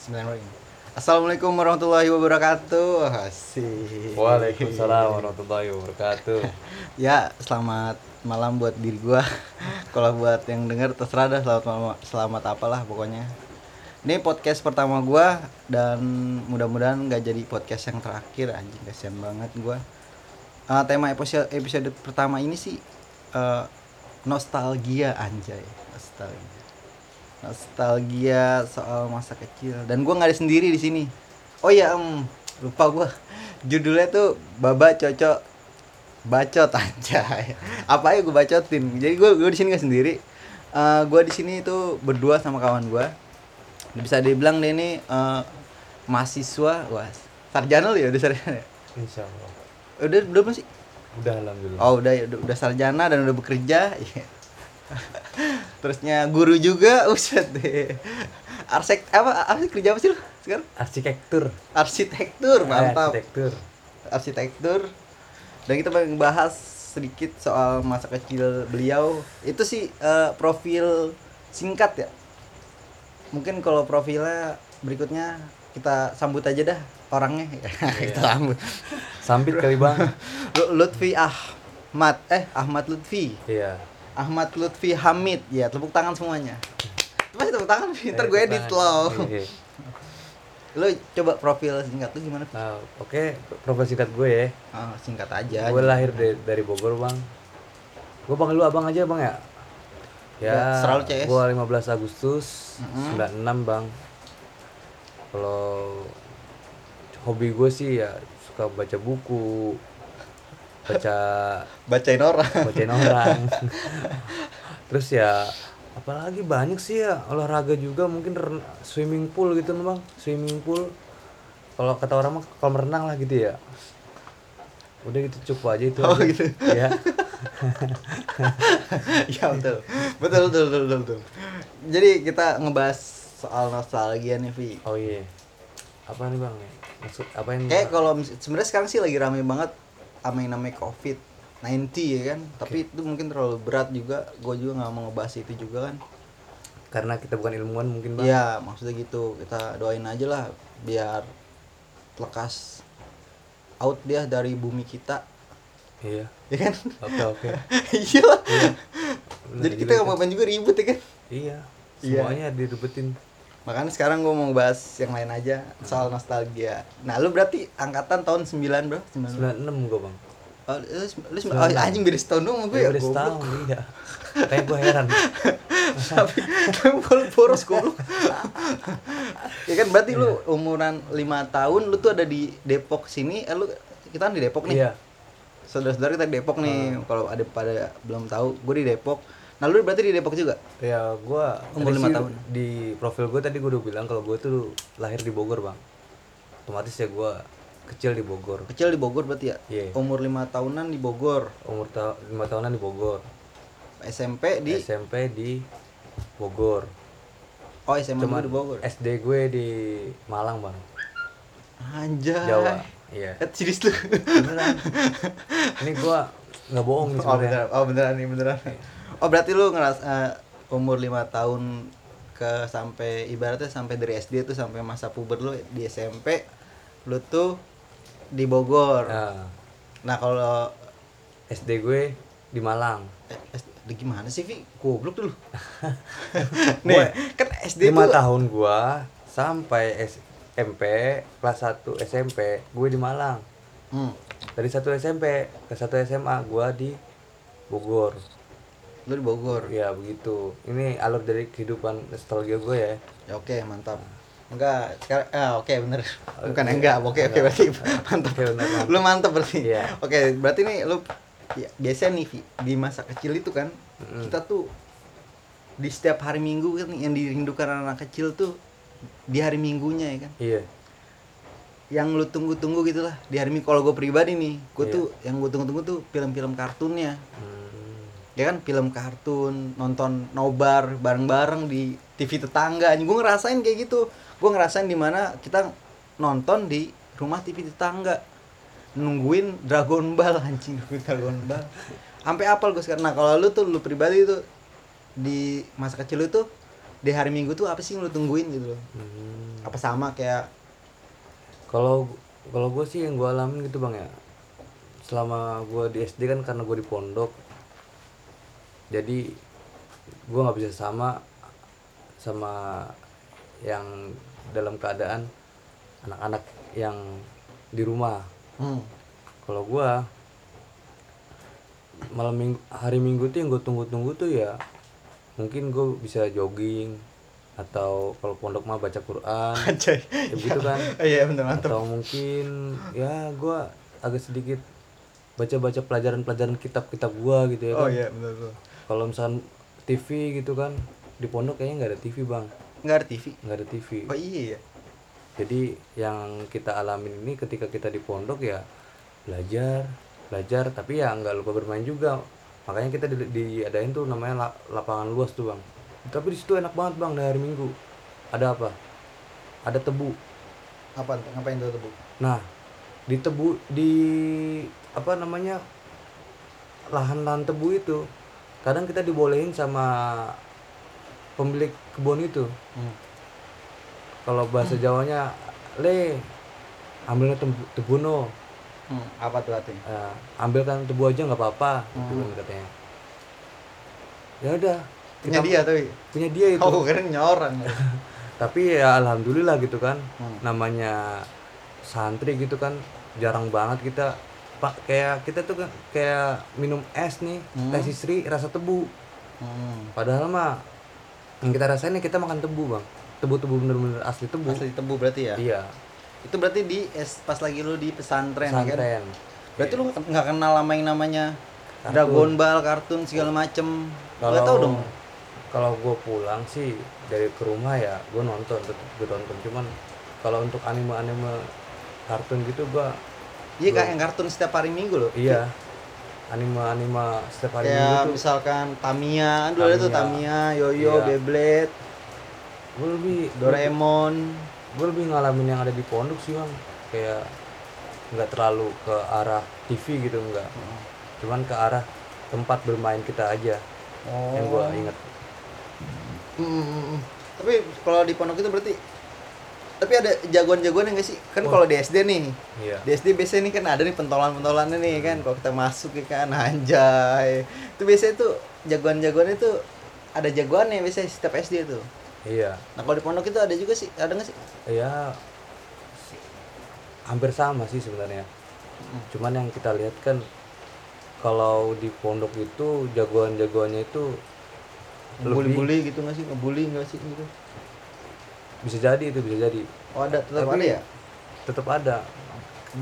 Bismillahirrahmanirrahim. Assalamualaikum warahmatullahi wabarakatuh. Asik. Waalaikumsalam warahmatullahi wabarakatuh. Ya, selamat malam buat diri gua. Kalau buat yang denger terserah dah selamat malam, selamat apalah pokoknya. Ini podcast pertama gua dan mudah-mudahan nggak jadi podcast yang terakhir anjing kasihan banget gua. Eh, tema episode episode pertama ini sih eh, nostalgia anjay, nostalgia. Nostalgia soal masa kecil dan gua nggak ada sendiri di sini. Oh ya, em, lupa gua. Judulnya tuh Baba Cocok bacot anjay apa ya gue bacotin jadi gue gue di sini nggak sendiri Eh gue di sini tuh berdua sama kawan gue bisa dibilang dia ini eh, mahasiswa wah sarjana ya udah sarjana ya? Insya Allah. udah udah belum sih Udah alhamdulillah. oh udah ya udah, udah sarjana dan udah bekerja Iya. terusnya guru juga uset deh. Arsek apa apa sih kerja apa sih lu sekarang? Arsitektur. arsitektur Eh, mantap. Arsitektur. arsitektur. Dan kita pengen bahas sedikit soal masa kecil beliau. Itu sih eh, profil singkat ya. Mungkin kalau profilnya berikutnya kita sambut aja dah orangnya. Kita sambut. Sambit kali bang. Lu- Lutfi Ahmad eh Ahmad Lutfi. Iya. Ahmad Lutfi Hamid ya tepuk tangan semuanya Masih tepuk tangan pinter Eh, gue edit tangan. loh Iya. lo coba profil singkat tuh gimana Nah, oke, profil singkat gue ya. Ah, singkat aja Gue lahir de- dari Bogor bang. Gue panggil lu abang aja bang ya. Ya, Ya, selalu, CS. gue 15 Agustus Mm-mm. 96 bang. Kalau hobi gue sih ya suka baca buku, baca bacain orang. bacain orang. Terus ya apalagi banyak sih ya olahraga juga mungkin swimming pool gitu bang swimming pool. Kalau kata orang mah kolam renang lah gitu ya. Udah gitu cukup aja itu Oh, aja. gitu. ya ya betul. betul betul betul betul betul. Jadi kita ngebahas soal nostalgia nih Vi. Oh iya. Apa nih bang? Maksud apa yang kayak kalau sebenarnya sekarang sih lagi rame banget sama yang namanya covid 90 ya kan? Tapi itu mungkin terlalu berat juga. Gue juga nggak mau ngebahas itu juga kan. Karena kita bukan ilmuwan mungkin bang. Iya maksudnya gitu. Kita doain aja lah biar lekas out dia dari bumi kita. Iya. Ya kan? Oke oke. Iya Bener jadi kita nggak mau juga ribut ya kan? Iya. Iya. semuanya direbetin Makanya sekarang gue mau bahas yang lain aja soal nostalgia. Nah, lu berarti angkatan tahun 9, Bro? 9. 96 gue bang Oh, lu, lu oh, anjing beda setahun dong sama gue ya. Beda setahun iya kayak gue heran Tapi kalau boros goblok. ya kan berarti lu umuran 5 tahun lu tuh ada di Depok sini. Eh, lu kita kan di Depok nih. iya Saudara-saudara kita di Depok nih. Kalau ada pada belum tahu, gue di Depok. Nah, lu berarti di Depok juga? Ya, gua Umur lima tahun. Di profil gue tadi gue udah bilang kalau gue tuh lahir di Bogor, Bang. Otomatis ya gua kecil di Bogor. Kecil di Bogor berarti ya? Iya. Umur 5 tahunan di Bogor. Umur ta 5 tahunan di Bogor. SMP di SMP di Bogor. Oh, SMA Cuman di Bogor. SD gue di Malang, Bang. Anjay. Jawa. Iya. Eh, serius lu? Beneran. Ini gua nggak bohong nih Oh sebenarnya. beneran, oh beneran nih beneran. Oh berarti lu ngeras eh, umur lima tahun ke sampai ibaratnya sampai dari SD tuh sampai masa puber lu di SMP lu tuh di Bogor. Nah, Nah kalau SD gue di Malang. eh, SD gimana sih Vi? Goblok dulu. Nih, kan SD lima tuh tahun gua sampai SMP kelas 1 SMP gue di Malang Hmm, dari satu SMP ke satu SMA gua di Bogor lu di Bogor. ya begitu ini alur dari kehidupan nostalgia gue ya Ya oke, mantap. Enggak, sekarang ah oke bener. Bukan Oke. enggak, oke oke berarti mantap. Bener, mantap. Lu mantap berarti. Iya. Oke, berarti nih lu ya, biasanya nih di masa kecil itu kan Mm-mm. kita tuh di setiap hari Minggu kan yang dirindukan anak kecil tuh di hari Minggunya ya kan. iya Yang lu tunggu-tunggu gitu lah di hari Minggu kalau gue pribadi nih, gue Iya. tuh yang gue tunggu-tunggu tuh film-film kartunnya. Hmm, Ya kan film kartun, nonton nobar bareng-bareng di TV tetangga. Gue ngerasain kayak gitu. Gue ngerasain di mana kita nonton di rumah TV tetangga. Nungguin Dragon Ball anjing nungguin Dragon Ball. Sampai apal gue sekarang. Nah, kalau lu tuh lu pribadi tuh di masa kecil lu tuh di hari Minggu tuh apa sih yang lu tungguin gitu loh? hmm. Apa sama kayak Kalau kalau gue sih yang gue alamin gitu bang ya, selama gue di SD kan karena gue di pondok, jadi gue nggak bisa sama sama yang dalam keadaan anak-anak yang di rumah. hmm, Kalau gue malam minggu hari minggu tuh yang gue tunggu-tunggu tuh ya mungkin gue bisa jogging atau kalau pondok mah baca Quran anjay. ya gitu kan Iya bener mantap. atau mungkin ya gua agak sedikit baca-baca pelajaran-pelajaran kitab-kitab gua gitu ya Oh kan iya bener tuh. Kalau misalkan TV gitu kan di pondok kayaknya nggak ada TV bang. Enggak ada TV. nggak ada TV Oh iya. Ya. jadi yang kita alamin ini ketika kita di pondok ya belajar belajar tapi ya nggak lupa bermain juga. Makanya kita di, diadain tuh namanya la- lapangan luas tuh bang. Tapi di situ enak banget bang dari hari minggu. Ada apa? Ada tebu. Apa ngapain tuh tuh, Bu? Nah, di tebu di apa namanya lahan-lahan tebu itu kadang kita dibolehin sama pemilik kebun itu. Hmm. Kalau bahasa Jawanya, le ambilnya tebu, tebu no. Hmm, apa tuh artinya? Eh, ambilkan tebu aja nggak apa-apa, gitu Hmm. kan katanya. Ya udah, Punya dia tuh. punya dia itu. Oh, keren nyorang. Tapi ya alhamdulillah gitu kan. Hmm. namanya santri gitu kan jarang banget kita pak kayak kita tuh kan kayak minum es nih Hmm. teh sisri rasa tebu Hmm. padahal mah yang kita rasain kita makan tebu bang tebu-tebu bener-bener asli tebu Asli tebu berarti ya? iya Itu berarti di es pas lagi lu di pesantren, kan? pesantren Berarti lu nggak kenal sama yang namanya Kartun. Dragon Ball, kartun segala macem. Gak kalau tau dong. kalau gue pulang sih dari ke rumah ya gue nonton gue tonton cuman kalau untuk anime-anime kartun gitu gua Iya kayak yang kartun setiap hari minggu loh. iya anime-anime setiap hari Kayak minggu tuh misalkan Tamiya, dulu ada tuh Tamiya, Yoyo, Iya. Beyblade, gue lebih Doraemon. gue lebih ngalamin yang ada di pondok sih bang kayak nggak terlalu ke arah TV gitu enggak cuman ke arah tempat bermain kita aja Oh. yang gue inget Hmm, hmm, hmm. Tapi kalau di pondok itu berarti tapi ada jagoan-jagoan enggak sih? Kan kalau di SD nih, iya. Di SD biasanya nih kan ada nih pentolan-pentolannya nih kan. Kalau kita masuk ya kan anjay. Itu biasanya tuh jagoan-jagoan itu ada jagoannya biasanya setiap SD tuh. Iya. Nah kalau di pondok itu ada juga sih. Ada nggak sih? Iya. Hampir sama sih sebenarnya. Cuman yang kita lihat kan kalau di pondok itu jagoan-jagoannya itu bully-bully gitu nggak sih? Ngebully nggak sih gitu bisa jadi itu bisa jadi. Oh ada? Tetap Tapi ada ya? tetap ada.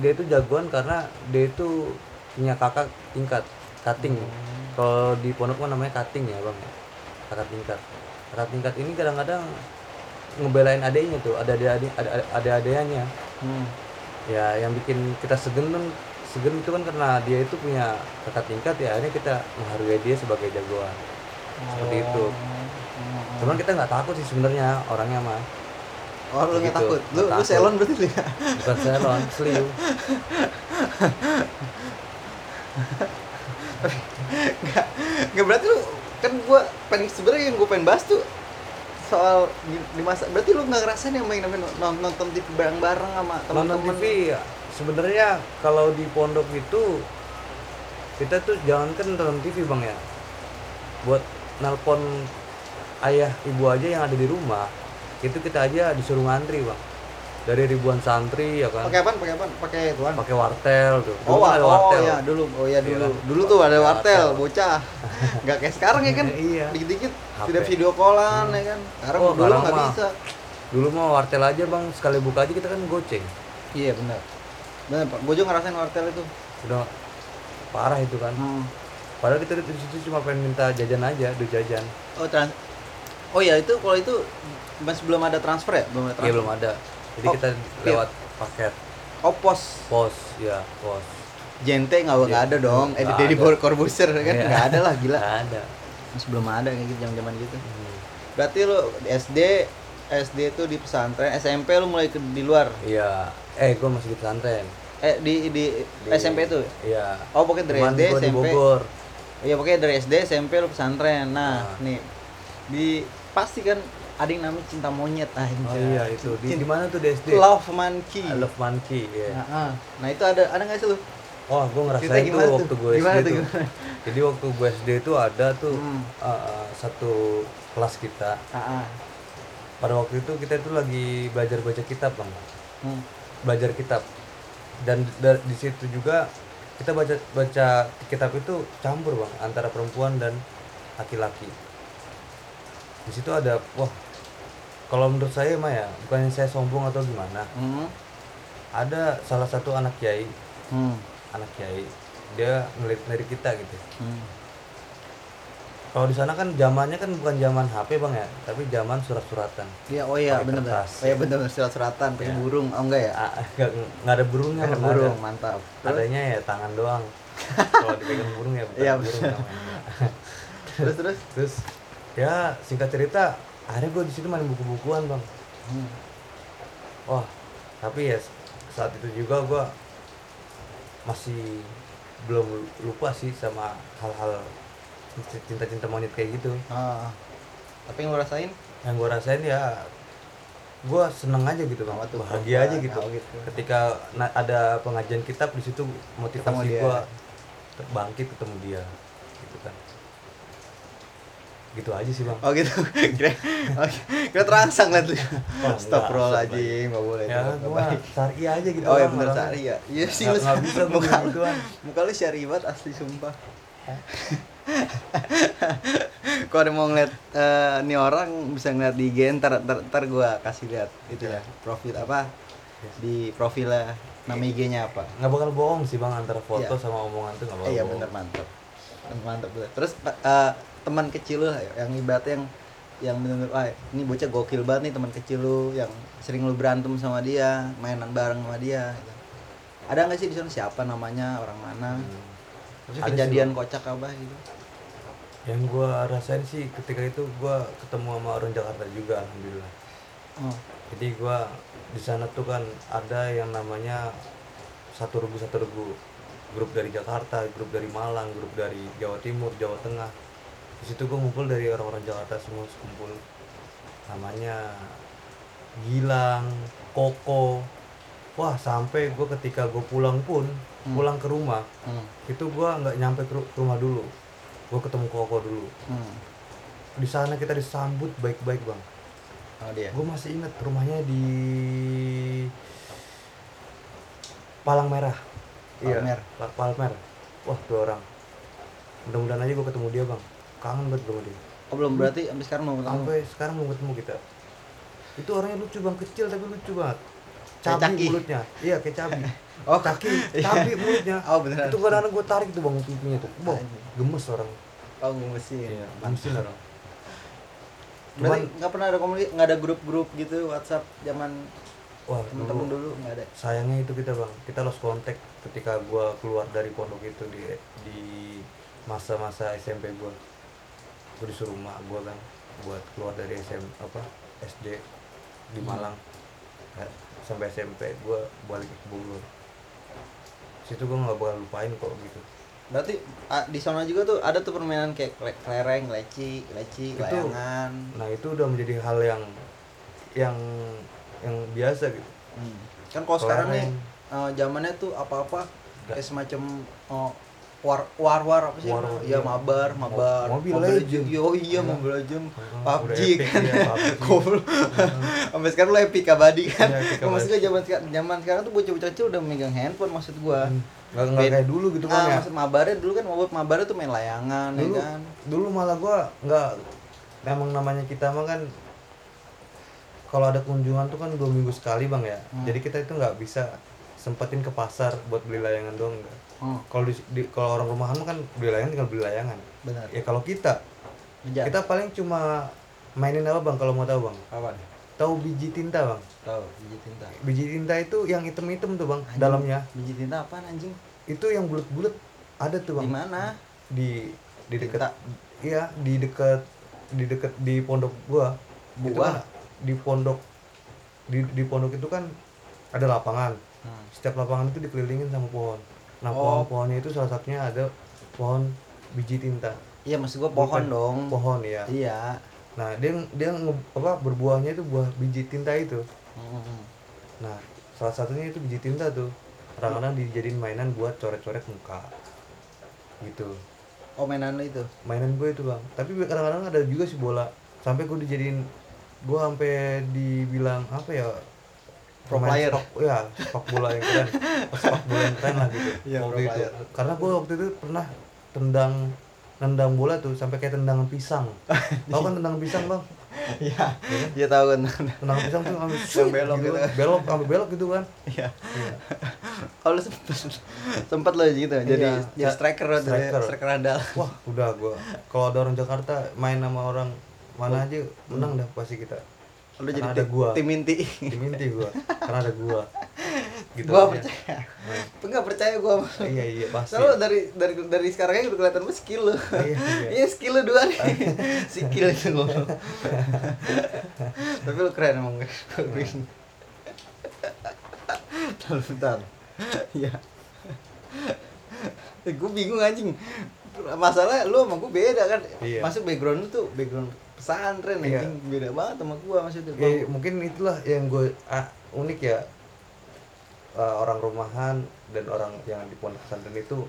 Dia itu jagoan karena dia itu punya kakak tingkat cutting. Kalau di pondok kan namanya cutting ya bang? Kakak tingkat. Kakak tingkat ini kadang-kadang ngebelain adiknya tuh ada ada ada ada hmm. ya yang bikin kita segen kan segen itu kan karena dia itu punya kakak tingkat ya akhirnya kita menghargai dia sebagai jagoan. Seperti itu. Hmm. cuman kita nggak takut sih sebenarnya orangnya mah oh lu Gitu, takut? Lu lu selon berarti lu ya? Bukan selon seliu nggak nggak berarti lu kan gua pengen sebenarnya yang gua pengen bahas tuh soal di, di masa berarti lu nggak ngerasain yang main nonton, nonton TV bareng-bareng sama nonton teman-teman TV ya. Sebenarnya kalau di pondok itu kita tuh jangan kan nonton TV bang ya. Buat nelpon ayah ibu aja yang ada di rumah itu kita aja disuruh ngantri bang dari ribuan santri ya kan? Pakai apa pakai apa? Pakai tuan pakai wartel tuh. Oh, Dulu kan ada oh wartel. ya dulu, oh ya Iya dulu, kan? dulu tuh ada wartel, Wartel. bocah, nggak kayak sekarang ya kan, Iya. dikit-dikit HP. tidak video callan ya kan, sekarang Oh, dulu nggak bisa. dulu mau wartel aja bang. Sekali buka aja kita kan goceng. Iya benar, benar pak, gue juga ngerasain wartel itu. udah parah itu kan. Hmm. padahal kita di situ cuma pengen minta jajan aja duit jajan. Oh trans, oh ya itu kalau itu masih belum ada transfer ya, belum ada Iya transfer. belum ada. Jadi Oh, kita iya. lewat paket Oh pos, pos, ya pos. jente nggak nggak Iya, ada dong, eh Deddy Corbuzier kan Iya. nggak ada lah gila, Nggak ada. masih belum ada kayak gitu zaman-zaman gitu. Hmm. Berarti lu di SD, SD itu di pesantren, SMP lu mulai ke, di luar, Iya. Eh, gua masih di pesantren. eh di di, Di- SMP tuh. Iya. Oh pokoknya dari Cuman SD, di SMP. Bogor. Iya pokoknya dari SD SMP lu pesantren. Nah, Nah. nih di pasti kan ada yang namanya cinta monyet anjay. oh iya itu di, di mana tuh di SD Love Monkey. I Love Monkey ya Nah, ah. nah, itu ada ada nggak sih lu? Wah, gue ngerasain tuh tuh? waktu gue SD tuh, tuh. gimana? Jadi waktu gue SD itu ada tuh Hmm. uh, uh, satu kelas kita. Ah, ah. Pada waktu itu kita itu lagi belajar baca kitab, Bang. Hmm. Belajar kitab. Dan da- di situ juga kita baca baca kitab itu campur, Bang, antara perempuan dan laki-laki. Di situ ada wah kalau menurut saya mah ya, bukannya saya sombong atau gimana. Hmm. Ada salah satu anak kiai, Hmm. anak kiai, dia dari kita gitu. Hmm. Kalau di sana kan zamannya kan bukan zaman HP bang ya, tapi zaman surat-suratan. Iya, oh iya kertas. Oh iya bener surat-suratan pakai Iya. burung. Oh enggak ya? Ah, nggak nggak ada burungnya, Pakai Bang, burung, ada. mantap. Terus Adanya ya tangan doang. Kalau dipegang burung ya bukan Iya, burung namanya. terus terus. Terus ya singkat cerita, akhirnya gue di situ main buku-bukuan bang. Hmm. Wah, tapi ya saat itu juga gue masih belum lupa sih sama hal-hal cinta-cinta monyet kayak gitu. Ah. Tapi yang lu rasain? yang gue rasain ya gue seneng aja gitu bang tuh? bahagia aja gitu gitu. ketika ada pengajian kitab di situ motivasi gue bangkit ketemu dia gitu kan gitu aja sih bang Oh gitu. Kira oh, kira terangsang liat lu. enggak, Astagfirullahaladzim, enggak boleh. ya Nggak baik. sari aja gitu Oh ya bener syari ya. Iya sih Nggak- lu. nggak bisa gua muka lu, muka lu syari banget asli sumpah. Kalau ada mau ngeliat nih orang bisa ngeliat di IG ntar, ntar, ntar gue kasih lihat itu ya profil apa di profilnya nama IG-nya apa. nggak bakal bohong sih bang antara foto Iya. sama omongan tuh nggak bakal iya bener mantap. Mantap bener. Terus eh, teman kecil lu yang ibaratnya yang yang bener ah ini bocah gokil banget nih teman kecil lu yang sering lu berantem sama dia, mainan bareng sama dia gitu. Ada nggak sih di sana siapa namanya, orang mana? Hmm. Kejadian kocak apa gitu. yang gue rasain sih ketika itu gue ketemu sama orang Jakarta juga alhamdulillah Oh. jadi gua di sana tuh kan ada yang namanya satu regu satu regu grup dari Jakarta grup dari Malang grup dari Jawa Timur Jawa Tengah di situ gua ngumpul dari orang-orang Jakarta semua kumpul namanya Gilang Koko wah sampai gua ketika gue pulang pun Hmm. pulang ke rumah Hmm. itu gua nggak nyampe ke ru- rumah dulu gua ketemu Koko dulu Hmm. di sana kita disambut baik-baik bang Oh dia. gue masih inget rumahnya di Palang Merah Palmer. iya Pa- Palmer wah dua orang mudah-mudahan aja gue ketemu dia bang kangen banget sama dia Oh belum berarti sampai sekarang mau ketemu. sampai sekarang belum ketemu kita itu orangnya lucu bang kecil tapi lucu banget cabi Caki. mulutnya iya kayak cabi Oh, caki iya. cabi mulutnya Oh beneran. itu kadang-kadang gue tarik tuh bang pipinya tuh Anjing. gemes orang Oh gemesin. iya gemesin orang Berarti nggak pernah ada komunitas, nggak ada grup-grup gitu WhatsApp zaman wah temen-temen dulu dulu nggak ada. sayangnya itu kita bang kita lost contact ketika gua keluar dari pondok itu di di masa-masa SMP gua gua disuruh mak gua kan buat keluar dari SM apa SD di Hmm. Malang Ya, sampai SMP gua balik ke Bogor situ gua nggak bakal lupain kok gitu Berarti di sana juga tuh ada tuh permainan kayak kelereng, leci, leci, Itu- layangan. nah itu udah menjadi hal yang yang yang biasa gitu Hmm. Kan kalau sekarang nih eh, zamannya tuh apa-apa kayak semacam oh, war war war apa sih? War, iya. Iya mabar, mabar. Mobile Legend. Yo iya Iya. Mobile Legend. PUBG kan. PUBG. Goblok. Sampai sekarang lu epic abadi kan. Iya, epic Maksudnya zaman sekarang zaman sekarang tuh bocah-bocah kecil udah megang handphone maksud gua. Hmm. nggak nggak Main- kayak dulu gitu kan ah, ya maksud mabarnya dulu kan mabar mabarnya tuh main layangan dulu ya kan. dulu malah gua nggak memang namanya kita mah kan kalau ada kunjungan tuh kan dua minggu sekali bang ya Hmm. jadi kita itu nggak bisa sempetin ke pasar buat beli layangan doang enggak Oh, kalau di, di- kalau orang rumahan mah kan beli layangan tinggal beli layangan benar. ya kalau kita kita paling cuma mainin apa bang kalau mau tahu bang apa? tahu biji tinta bang Tahu biji tinta. biji tinta itu yang hitam-hitam tuh bang Anjing, dalamnya Biji tinta apaan anjing? itu yang bulat-bulat ada tuh Di bang mana? di di dekat iya di dekat di dekat di pondok gua itu Buah. kan di pondok di di pondok itu kan ada lapangan Hmm. setiap lapangan itu dikelilingin sama pohon nah Oh. pohon-pohonnya itu salah satunya ada pohon biji tinta. Iya maksud gua pohon Bukan dong. pohon ya Iya. nah dia dia nge- apa berbuahnya itu buah biji tinta itu. Hmm. nah salah satunya itu biji tinta tuh. Kadang-kadang dijadiin mainan buat coret-coret muka. Gitu. Oh mainan lu itu? Mainan gue itu bang. Tapi kadang-kadang ada juga sih bola. Sampai gue dijadiin gue sampai dibilang apa ya Pro player. sepak, ya sepak bola yang keren sepak bola yang keren lah gitu Iya, waktu pro itu player. karena gue waktu itu pernah tendang nendang bola tuh sampai kayak tendangan pisang tau kan tendangan pisang bang iya iya tahu kan tendangan pisang tuh ambil Yang belok gitu. kan. belok ambil belok gitu kan iya Iya. oh sempet sempet lo gitu jadi Iya. jadi striker lo tuh ya, Striker. striker andal wah udah gue kalau ada orang Jakarta main sama orang mana aja menang dah pasti kita lu jadi ada gua. tim inti tim inti gue karena ada gua gitu gua aja. percaya enggak percaya gua lu. iya iya pasti Soalnya dari dari dari sekarang aja udah kelihatan lu skill lu. Iya, iya. Iya skill lu dua nih. skill itu lu. Tapi lu keren emang guys. Bentar, bentar. Iya. Eh, gue bingung anjing. Masalah lu sama gue beda kan. Iya. Masuk background lu tuh background pesantren Iya. anjing beda banget sama gua maksudnya. ya, mungkin itulah yang gue ah, unik ya Eh, orang rumahan dan orang yang di pondok pesantren itu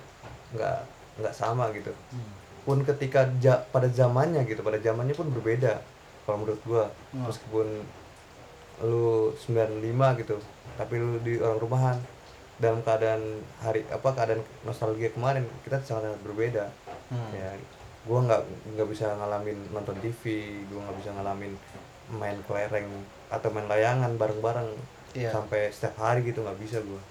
nggak nggak sama gitu Hmm. pun ketika ja- pada zamannya gitu pada zamannya pun berbeda kalau menurut gua Hmm. meskipun lu 95 gitu tapi lu di orang rumahan dalam keadaan hari apa keadaan nostalgia kemarin kita sangat berbeda Hmm. ya gua nggak nggak bisa ngalamin nonton TV gua nggak bisa ngalamin main kelereng atau main layangan bareng-bareng Iya. sampai setiap hari gitu nggak bisa gua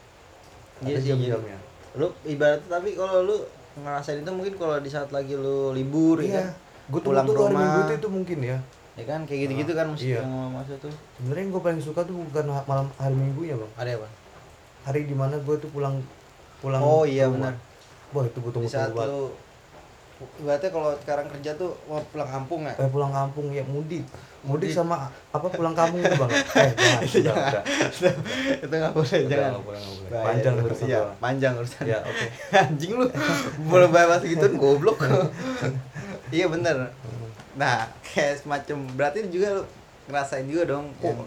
Iya ada sih, jadi- jam-jamnya Lu ibarat tapi kalau lu ngerasain itu mungkin kalau di saat lagi lu libur ya iya kan? gue tuh pulang tuh hari rumah. minggu itu, itu mungkin ya ya kan kayak gitu-gitu kan mesti Iya. yang mau masuk tuh sebenarnya yang gue paling suka tuh bukan malam hari minggunya bang ada apa hari di mana gue tuh pulang pulang oh iya benar. Wah itu gue di tunggu banget. lu ibaratnya kalau sekarang kerja tuh mau pulang kampung ya? Eh pulang kampung ya mudik. Mudik Mudik. sama apa pulang kampung itu bang? Eh jangan udah, udah. itu nggak boleh Udah, jangan. boleh, boleh. Panjang urusan iya, gua. panjang urusan ya oke. Anjing lu. Boleh bahas gitu goblok. Iya bener. Nah kayak semacam berarti juga lu ngerasain juga dong Oh,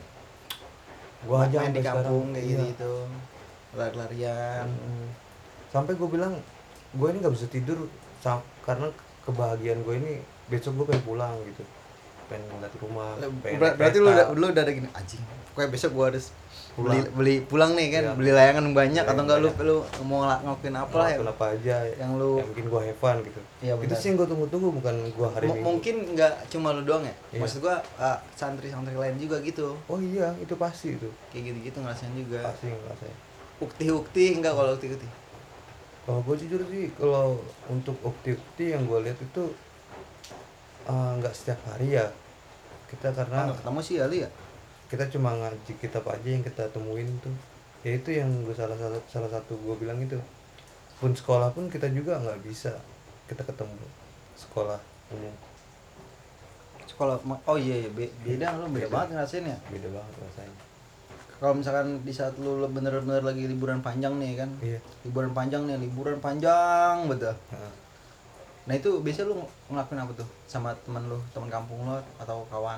gua aja main di kampung sekarang, kayak iya. gitu lari-larian. Mm. sampai gue bilang gue ini nggak bisa tidur karena kebahagiaan gue ini besok gue pengen pulang gitu. Pengen ngeliat rumah pengen Ber- berarti lu udah lu udah ada gini anjing pokoknya besok gua harus beli Pulang. beli pulang nih kan? Iya. beli layangan banyak Layangan atau enggak lu banyak. lu mau ngela- ngelakuin apa lah ya apa aja yang lu- yang bikin gue have fun gitu. Iya, itu sih yang gue tunggu-tunggu bukan gue hari M- minggu mungkin nggak cuma lu doang ya? Iya. maksud gua ah, santri-santri lain juga gitu. Oh iya itu pasti itu. Kayak gitu-gitu ngerasain juga. Pasti saya ukti-ukti enggak kalau ukti-ukti? Kalau gue jujur sih kalau untuk ukti-ukti yang gue lihat itu eh, nggak setiap hari ya. Kita karena ketemu sih kali ya? kita cuma ngaji kitab aja yang kita temuin tuh. Ya itu yang gue salah salah salah satu gue bilang itu. Pun sekolah pun kita juga nggak bisa kita ketemu sekolah umum. Sekolah oh iya, iya be- beda lu beda Beda. banget ngerasain ya beda banget rasanya kalau misalkan di saat lu bener-bener lagi liburan panjang nih kan? Iya. Liburan panjang nih liburan panjang betul. Heeh. Nah itu biasanya lu ng- ngelakuin apa tuh sama teman lu, teman kampung lu atau kawan?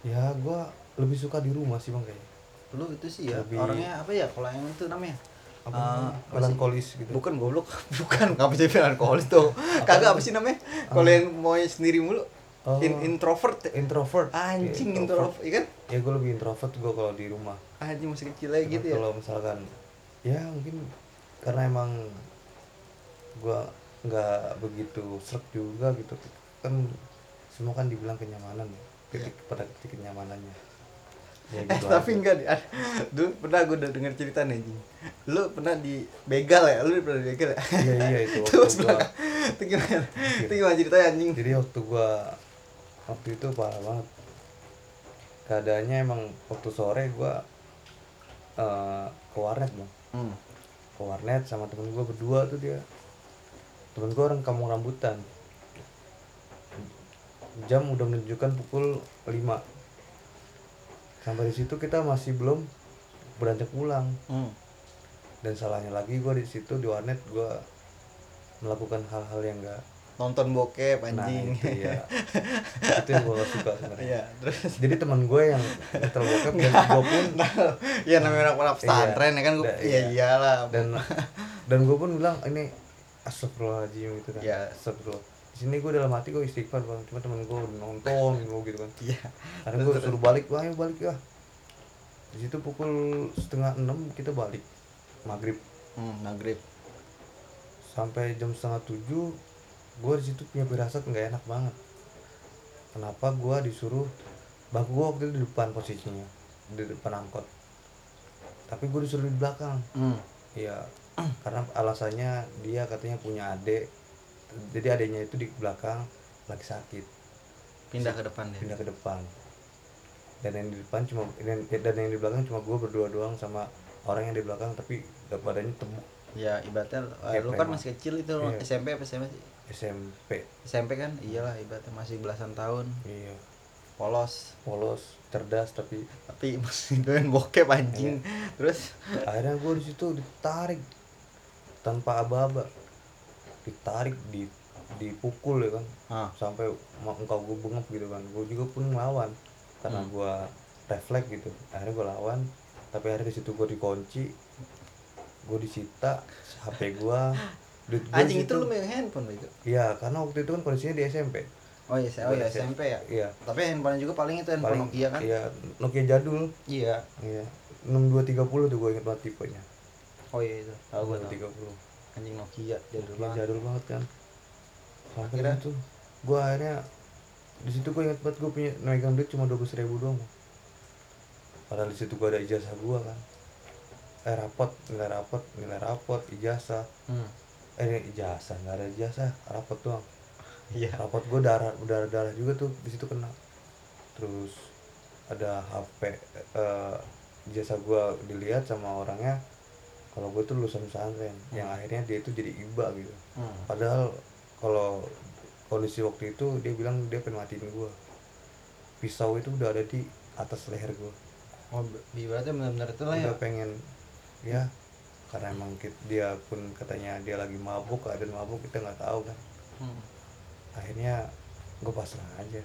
Ya gue lebih suka di rumah sih bang kayaknya. Lu itu sih ya Lebih- orangnya apa ya kalau yang itu namanya? Apa Eh, sih? melankolis gitu. Bukan goblok bukan. Apa sih melankolis tuh? Kagak apa sih namanya? Kalau yang mau sendiri mulu Oh. In- introvert ya? introvert. Anjing Iya, introvert. iya kan? Ya gue lebih introvert gue kalau di rumah. Anjing masih kecil aja gitu ya? kalau misalkan ya mungkin karena emang gua nggak begitu serak juga gitu. Kan semua kan dibilang kenyamanan ya titik pada titik kenyamanannya. Ya eh gitu tapi aja. enggak ada- dulu pernah gue udah denger cerita nih anjing. Lu pernah di begal ya? Lu pernah di begal ya? Iya iya itu waktu gimana gua itu gimana? Itu gimana ceritanya anjing? Jadi waktu gua waktu itu parah banget. Keadaannya emang waktu sore gua eh, ke warnet bang. Hmm. ke warnet sama temen gue berdua tuh dia. Temen gue orang kampung rambutan. Jam udah menunjukkan pukul 5 sampai di situ kita masih belum beranjak pulang. Hmm. dan salahnya lagi gue di situ di warnet gue melakukan hal-hal yang enggak nonton bokep nah anjing. itu ya. Itu yang gue gak suka sebenarnya. Iya terus. Jadi teman gue yang nyetel bokep dan gue pun ya namanya anak anak pesantren ya kan gue Da- iya iya. iyalah. Dan dan gue pun bilang ini astagfirullahaladzim gitu kan. Iya. astagfirullah. Di sini gue dalam hati gue istighfar bang. Cuma temen gue udah nonton gue gitu kan. Iya. Karena gue suruh balik wah ayo balik ya. Di situ pukul setengah enam kita balik maghrib. Hmm, maghrib. Sampai jam setengah tujuh gue di situ punya firasat nggak enak banget. Kenapa gue disuruh bangku gue waktu itu di depan posisinya di depan angkot. Tapi gue disuruh di belakang. Hmm. Iya, karena alasannya dia katanya punya adik, jadi adiknya itu di belakang lagi sakit, pindah ke depan deh pindah ke depan. Dan yang di depan cuma dan, dan yang di belakang cuma gue berdua doang sama orang yang di belakang tapi badannya tembuk ya ibaratnya eh, Kayak lu kan masih kecil itu Iya. SMP apa SMA sih SMP. SMP kan? Iyalah ibaratnya masih belasan tahun. Iya, polos. Polos, cerdas tapi tapi masih doyan bokep anjing. Iya. terus? Akhirnya gue di situ ditarik tanpa aba-aba, ditarik di dipukul ya kan. Ah. Sampai muka gue bengep gitu kan. Gue juga pun ngelawan karena Hmm. gue refleks gitu. Akhirnya gue lawan tapi akhirnya di situ gue dikunci. Gue disita HP gue duit anjing itu lu megang handphone itu? Iya karena waktu itu kan kondisinya di SMP oh iya oh iya SMP ya? Iya. Tapi handphone juga paling itu handphone paling Nokia kan? iya Nokia jadul. Iya. Iya. 6230 tuh gue inget banget tipenya. Oh iya itu. Tahu gua tahu. 6230 anjing Nokia jadul Nokia banget. jadul banget kan. Sampai Akhirnya? itu gue akhirnya di situ gue inget banget gue punya megang duit cuma dua ribu doang. Padahal di situ gue ada ijazah gue kan. Eh rapot nilai rapot nilai rapot ijazah. Hmm. Eh ini ijazah nggak ada ijazah rapot doang. Iya. Rapot gue darah darah darah juga tuh di situ kena. Terus ada HP eh, ijazah gue dilihat sama orangnya kalau gue tuh lulusan pesantren. Yang akhirnya dia itu jadi iba gitu. Hmm. padahal kalau kondisi waktu itu dia bilang dia pengen matiin gue pisau itu udah ada di atas leher gue oh ibaratnya benar-benar itu lah ya? udah pengen ya karena emang kit- dia pun katanya dia lagi mabuk keadaan mabuk kita nggak tahu kan. Hmm. akhirnya gue pasrah aja.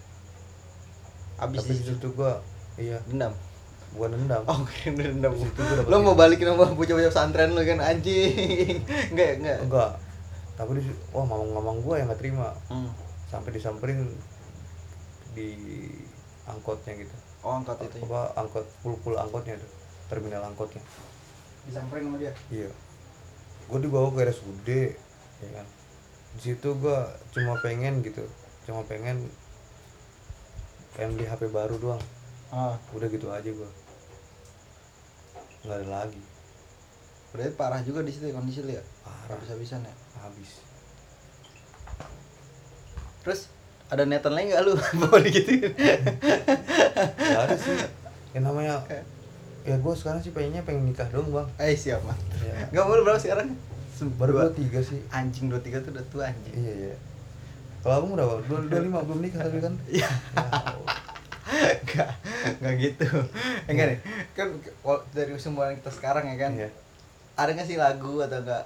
Abis tapi situ situ gue iya. Dendam? Bukan dendam. Oh kira dendam. Lo mau balikin sama bocah-bocah pesantren lu kan anjing. Enggak ya enggak enggak tapi di wah mamang-mamang gue yang nggak terima. Hmm. sampai disamperin di angkotnya gitu. Oh angkat itu ya? Apa angkot pul pul angkotnya tuh terminal angkotnya disamperin sama dia. Iya. Gue dibawa ke RSUD ya kan. Di situ gue cuma pengen gitu cuma pengen pengen beli HP baru doang. Ah. Udah gitu aja gue nggak ada lagi. Berarti parah juga di situ ya kondisi lu ya? Parah. Habis-habisan ya? Habis. Terus ada niatan lain nggak lu bawa digituin nggak ada sih. Yang namanya ya gue sekarang sih pengennya pengen nikah dong bang eh siap mah Iya. nggak mau berapa sekarang baru Dua. tiga sih anjing dua tiga tuh udah tua anjing iya iya kalau abang berapa dua dua lima belum nikah tapi kan Iya. Enggak, enggak gitu. Enggak nih. Kan dari semua kita sekarang ya kan. Iya. Ada nggak sih lagu atau enggak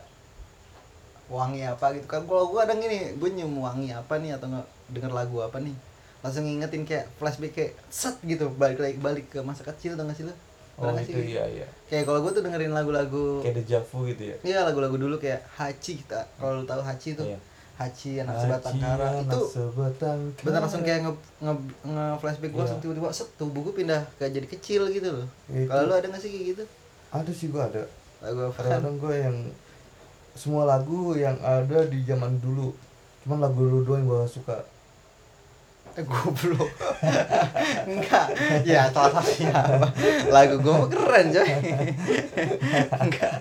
wangi apa gitu kan kalau gua ada gini gue nyium wangi apa nih atau enggak denger lagu apa nih langsung ngingetin kayak flashback kayak set gitu balik lagi balik ke masa kecil tau gak sih lu oh Pernah itu sih? iya iya. Kayak kalau gue tuh dengerin lagu-lagu kayak dejavu gitu ya? Iya lagu-lagu dulu kayak Hachi kita. Kalau lu tahu Hachi tuh. Iya. Hachi anak sebatang kara itu sebatang bener langsung kayak nge, nge, nge flashback gue Iya. langsung tiba-tiba set tubuh gue pindah kayak jadi kecil gitu loh. Kalau lu ada gak sih kayak gitu? Ada sih gua ada. Lagu apa? Kadang-kadang gue yang semua lagu yang ada di zaman dulu. Cuman lagu dulu doang yang gue suka goblok. Enggak. Ya salah satunya apa lagu gue keren coy. Enggak.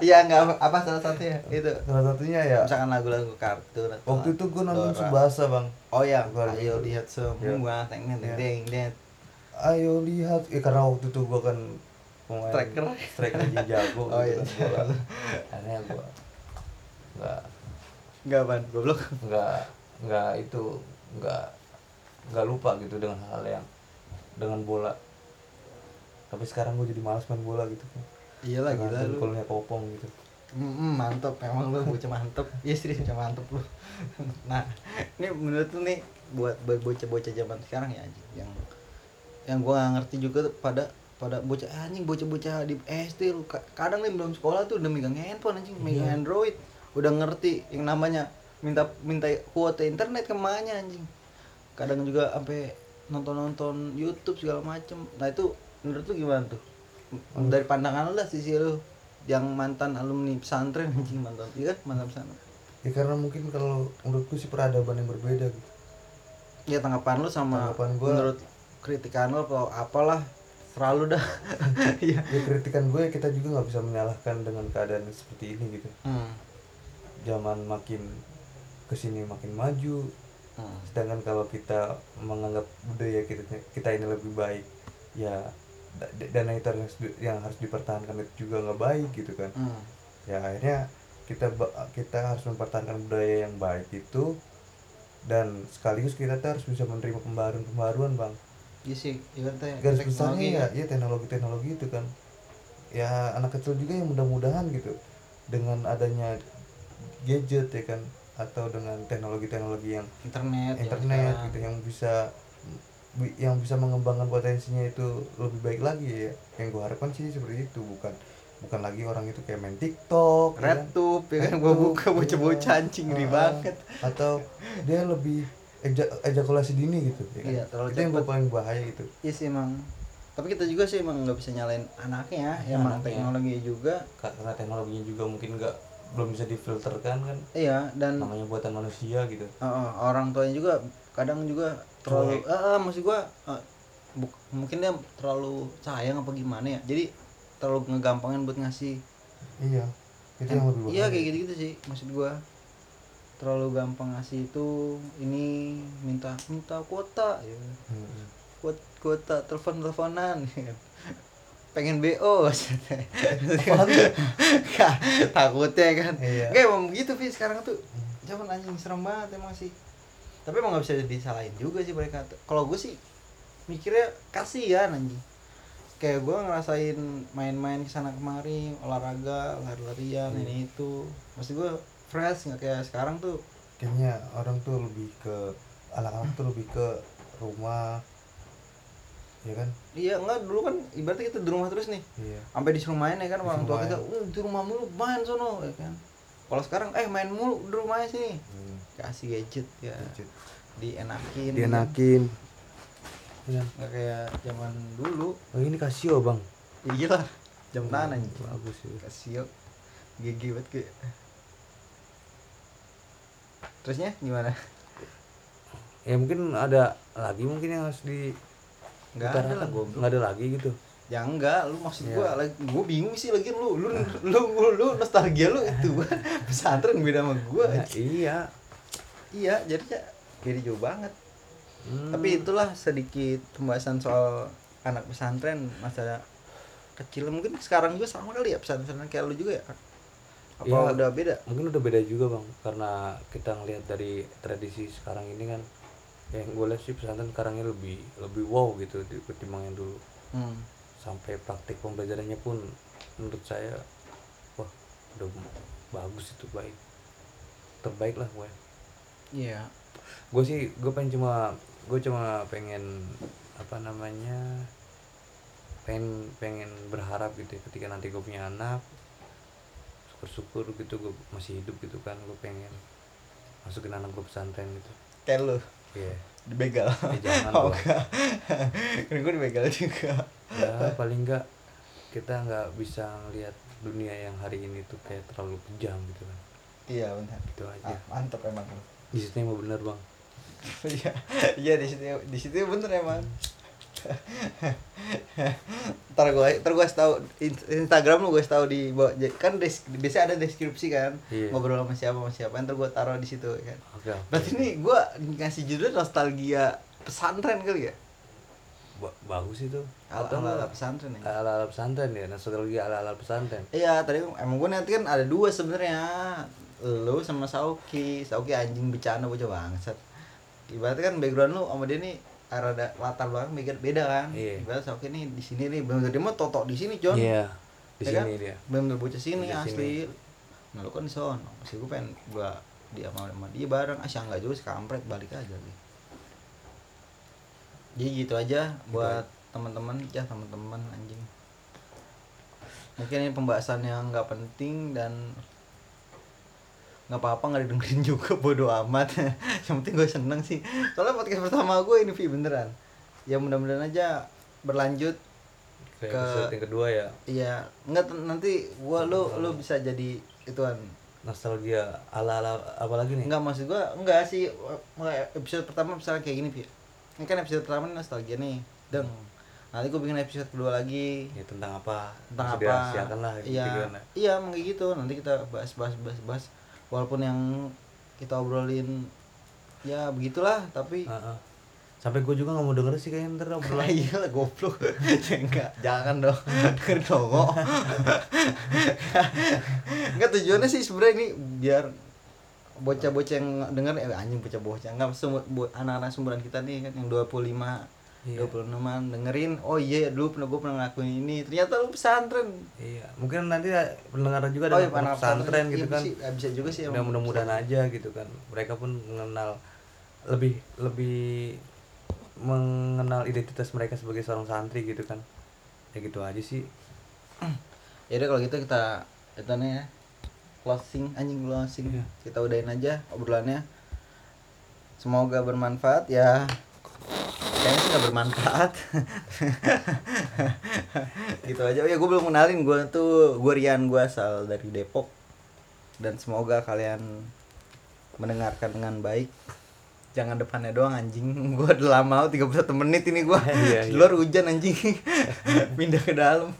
Iya enggak apa, salah satunya? Itu. Salah satunya ya. Misalkan lagu-lagu kartun waktu itu gue nonton. Subasa bang. Oh ya. Ayo lihat semua. Teng teng Iya. teng teng. Ayo lihat. Eh karena waktu itu gue kan pemain Striker. striker yang jago Oh, gitu iya. kan akhirnya gue nggak enggak ban goblok. Nggak nggak itu nggak nggak lupa gitu dengan hal yang dengan bola. Tapi sekarang gue jadi malas main bola gitu iyalah Dengan gila lu. dengkulnya kopong gitu. Hmm, mantep emang lu bocah mantep. Iya serius bocah mantep lu. Nah ini menurut lu nih buat buat bocah-bocah zaman sekarang ya anjing yang yang gua nggak ngerti juga pada pada bocah ah, anjing bocah-bocah di SD lu Ka- kadang nih belum sekolah tuh udah megang handphone anjing megang Iya. android. Udah ngerti yang namanya minta minta kuota internet ke mana anjing. Kadang juga sampai nonton-nonton YouTube segala macem. Nah itu menurut lu gimana tuh? Dari pandangan lu lah sisi lu yang mantan alumni pesantren anjing mantan. Iya kan? Mantan pesantren. Ya karena mungkin kalau menurutku sih peradaban yang berbeda gitu. Ya tanggapan lu sama Tanggapan gua- menurut kritikan lu atau apalah selalu dah. Iya. Ya kritikan gue kita juga nggak bisa menyalahkan dengan keadaan seperti ini gitu. Hmm. zaman makin ke sini makin maju Hmm. sedangkan kalau kita menganggap budaya kita kita ini lebih baik ya da- dana itu harus yang harus dipertahankan itu juga nggak baik gitu kan Hmm. ya akhirnya kita kita harus mempertahankan budaya yang baik itu dan sekaligus kita tuh harus bisa menerima pembaruan-pembaruan bang iya sih ibaratnya garis teknologi besarnya ya ya. ya teknologi-teknologi itu kan ya anak kecil juga yang mudah-mudahan gitu dengan adanya gadget ya kan atau dengan teknologi-teknologi yang internet ya internet sekarang. gitu yang bisa bi- yang bisa mengembangkan potensinya itu lebih baik lagi ya yang gue harapkan sih seperti itu bukan bukan lagi orang itu kayak main TikTok ya kan? RedTube ya kan gua RedTube, buka bocah-bocah iya. anjing ngeri Ah, banget atau dia lebih eja- ejakulasi dini gitu ya kan? Iya, terlalu itu yang cepet. gue paling bahaya gitu iya sih emang tapi kita juga sih emang nggak bisa nyalain anaknya ya emang Anaknya. teknologi juga karena teknologinya juga mungkin nggak belum bisa difilterkan kan. Iya dan namanya buatan manusia gitu. Uh, uh, orang tuanya juga kadang juga terlalu Cuek. uh, uh, maksud gua uh, buk- mungkin dia terlalu sayang apa gimana ya jadi terlalu ngegampangin buat ngasih. Iya itu yang lebih iya kayak gitu gitu sih maksud gua. Terlalu gampang ngasih itu ini minta minta kuota ya. Hmm. kuota, kuota telepon teleponan pengen bo takutnya kan. Iya. kayak emang begitu Vi sekarang tuh zaman anjing serem banget emang sih. Tapi emang nggak bisa disalahin juga sih mereka. Kalau gue sih mikirnya kasihan anjing. Kayak gue ngerasain main-main ke sana kemari olahraga lari-larian Iya. ini itu. Maksud gue fresh nggak kayak sekarang tuh. Kayaknya orang tuh lebih ke anak-anak tuh lebih ke rumah ya kan? Iya enggak dulu kan ibaratnya kita di rumah terus nih. Iya. Sampai disuruh main ya kan orang tua Disuruh kita uh, di rumah mulu main sono ya kan. Kalau sekarang eh main mulu di rumahnya sini. Hmm. kasih gadget ya. Gadget. dienakin. Dienakin. Ya. nggak kayak zaman dulu. Oh ini kasio bang. Iya lah jam tangan aja bagus sih. Kasih gigi banget kayak. Terusnya gimana? Ya mungkin ada lagi mungkin yang harus di nggak ada lah gue nggak ada lagi gitu? Ya enggak lu maksud Iya. gua lagi gua bingung sih lagi lu. Lu lu lu, lu nostalgia lu itu. Pesantren beda sama gua. Ya, iya. Iya jadinya beda jauh banget. Hmm. tapi itulah sedikit pembahasan soal anak pesantren masa kecil. Mungkin sekarang juga sama kali ya pesantren kayak lu juga ya apa Ya. udah beda? Mungkin udah beda juga bang. Karena kita ngelihat dari tradisi sekarang ini kan yang gue lihat sih pesantren sekarangnya lebih lebih wow gitu ketimbang yang dulu. Hmm. sampai praktik pembelajarannya pun menurut saya wah udah bagus itu baik. Terbaik lah gue iya. Gue sih gue pengen cuma gue cuma pengen apa namanya pengen pengen berharap gitu ya, ketika nanti gue punya anak syukur-syukur gitu gue masih hidup gitu kan gue pengen masukin anak gue pesantren gitu. Kayak lu iya. Dibegal. Eh, jangan oh enggak. Kan gue dibegal juga. Ya paling enggak kita nggak bisa ngelihat dunia yang hari ini tuh kayak terlalu kejam gitu kan. Iya benar. Gitu aja. Ah, mantep emang. Di situ emang bener bang. Iya. Iya di situ di situ bener emang ntar gue ntar gue tahu Instagram lu gue tahu di bawah kan des, biasanya ada deskripsi kan Iya. ngobrol sama siapa sama siapa ntar gue taruh di situ kan. Oke oke. berarti ini gue ngasih judul nostalgia pesantren kali ya? Ba- bagus itu. Ala ala, enggak? pesantren ya? Ala ala pesantren ya nostalgia ala ala pesantren. Iya tadi emang gue nanti kan ada dua sebenarnya. Lu sama Sauki. Sauki anjing bercanda bocah bangsat. Ibaratnya kan background lu sama dia nih ada latar belakang beda, beda kan? Iya. ibarat Sauki nih di sini nih belum dia mah totok di sini John iya di Ya kan? sini dia. Belum bocah sini Bocah asli. nah lu kan di sono. Sih gue pengen gua dia sama sama dia bareng. Ah enggak juga kampret balik aja nih jadi gitu aja buat teman-teman ya teman-teman anjing. Mungkin ini pembahasan yang nggak penting dan nggak apa-apa nggak didengerin juga bodo amat yang penting gue seneng sih soalnya podcast pertama gue ini Vi beneran ya mudah-mudahan aja berlanjut Ke Ke- episode yang kedua ya. iya nggak nanti gua lu lu bisa jadi ituan Nostalgia ala-ala apa lagi nih? Enggak maksud gua enggak sih episode pertama misalnya kayak gini, Pi. Ini kan episode pertama ini nostalgia nih. Deng. Nanti gua bikin episode kedua lagi Ya tentang apa? tentang Masih apa. lah gitu Iya. Iya, emang kayak gitu. Nanti kita bahas bahas bahas bahas walaupun yang kita obrolin ya begitulah, tapi Heeh. Sampai gue juga nggak mau denger sih kayaknya ntar obrolan. iya lah goblok. Ya enggak. Jangan dong. Dengerin dong kok. Enggak tujuannya sih sebenarnya ini biar bocah-bocah yang denger eh anjing bocah-bocah. Enggak anak-anak sumuran kita nih kan yang 25 Iya. 26an dengerin oh iya dulu pernah gue pernah ngelakuin ini ternyata lu pesantren Iya, mungkin nanti pendengar juga oh ada iya anak pesantren gitu Iya, kan. bisa- bisa juga sih emang. mudah-mudahan aja gitu kan. Mereka pun mengenal lebih lebih mengenal identitas mereka sebagai seorang santri gitu kan. Ya gitu aja sih. ya udah kalau gitu kita itu nih ya closing anjing closing Iya. kita udahin aja obrolannya semoga bermanfaat ya kayaknya sih nggak bermanfaat. Gitu aja. Oh ya gue belum kenalin. Gue tuh gue Rian gue asal dari Depok. Dan semoga kalian mendengarkan dengan baik. Jangan depannya doang anjing. Gue udah lama 31 menit ini gue Iya, iya. luar hujan anjing. Pindah ke dalam.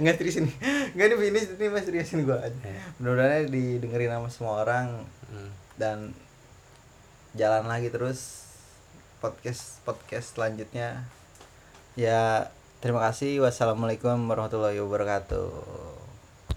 Nggak serius ini. Nggak ini ini ini mas. Seriusin gue Iya. mudah-mudahan didengerin sama semua orang. Hmm. dan jalan lagi terus podcast podcast selanjutnya. Ya terima kasih. Wassalamualaikum warahmatullahi wabarakatuh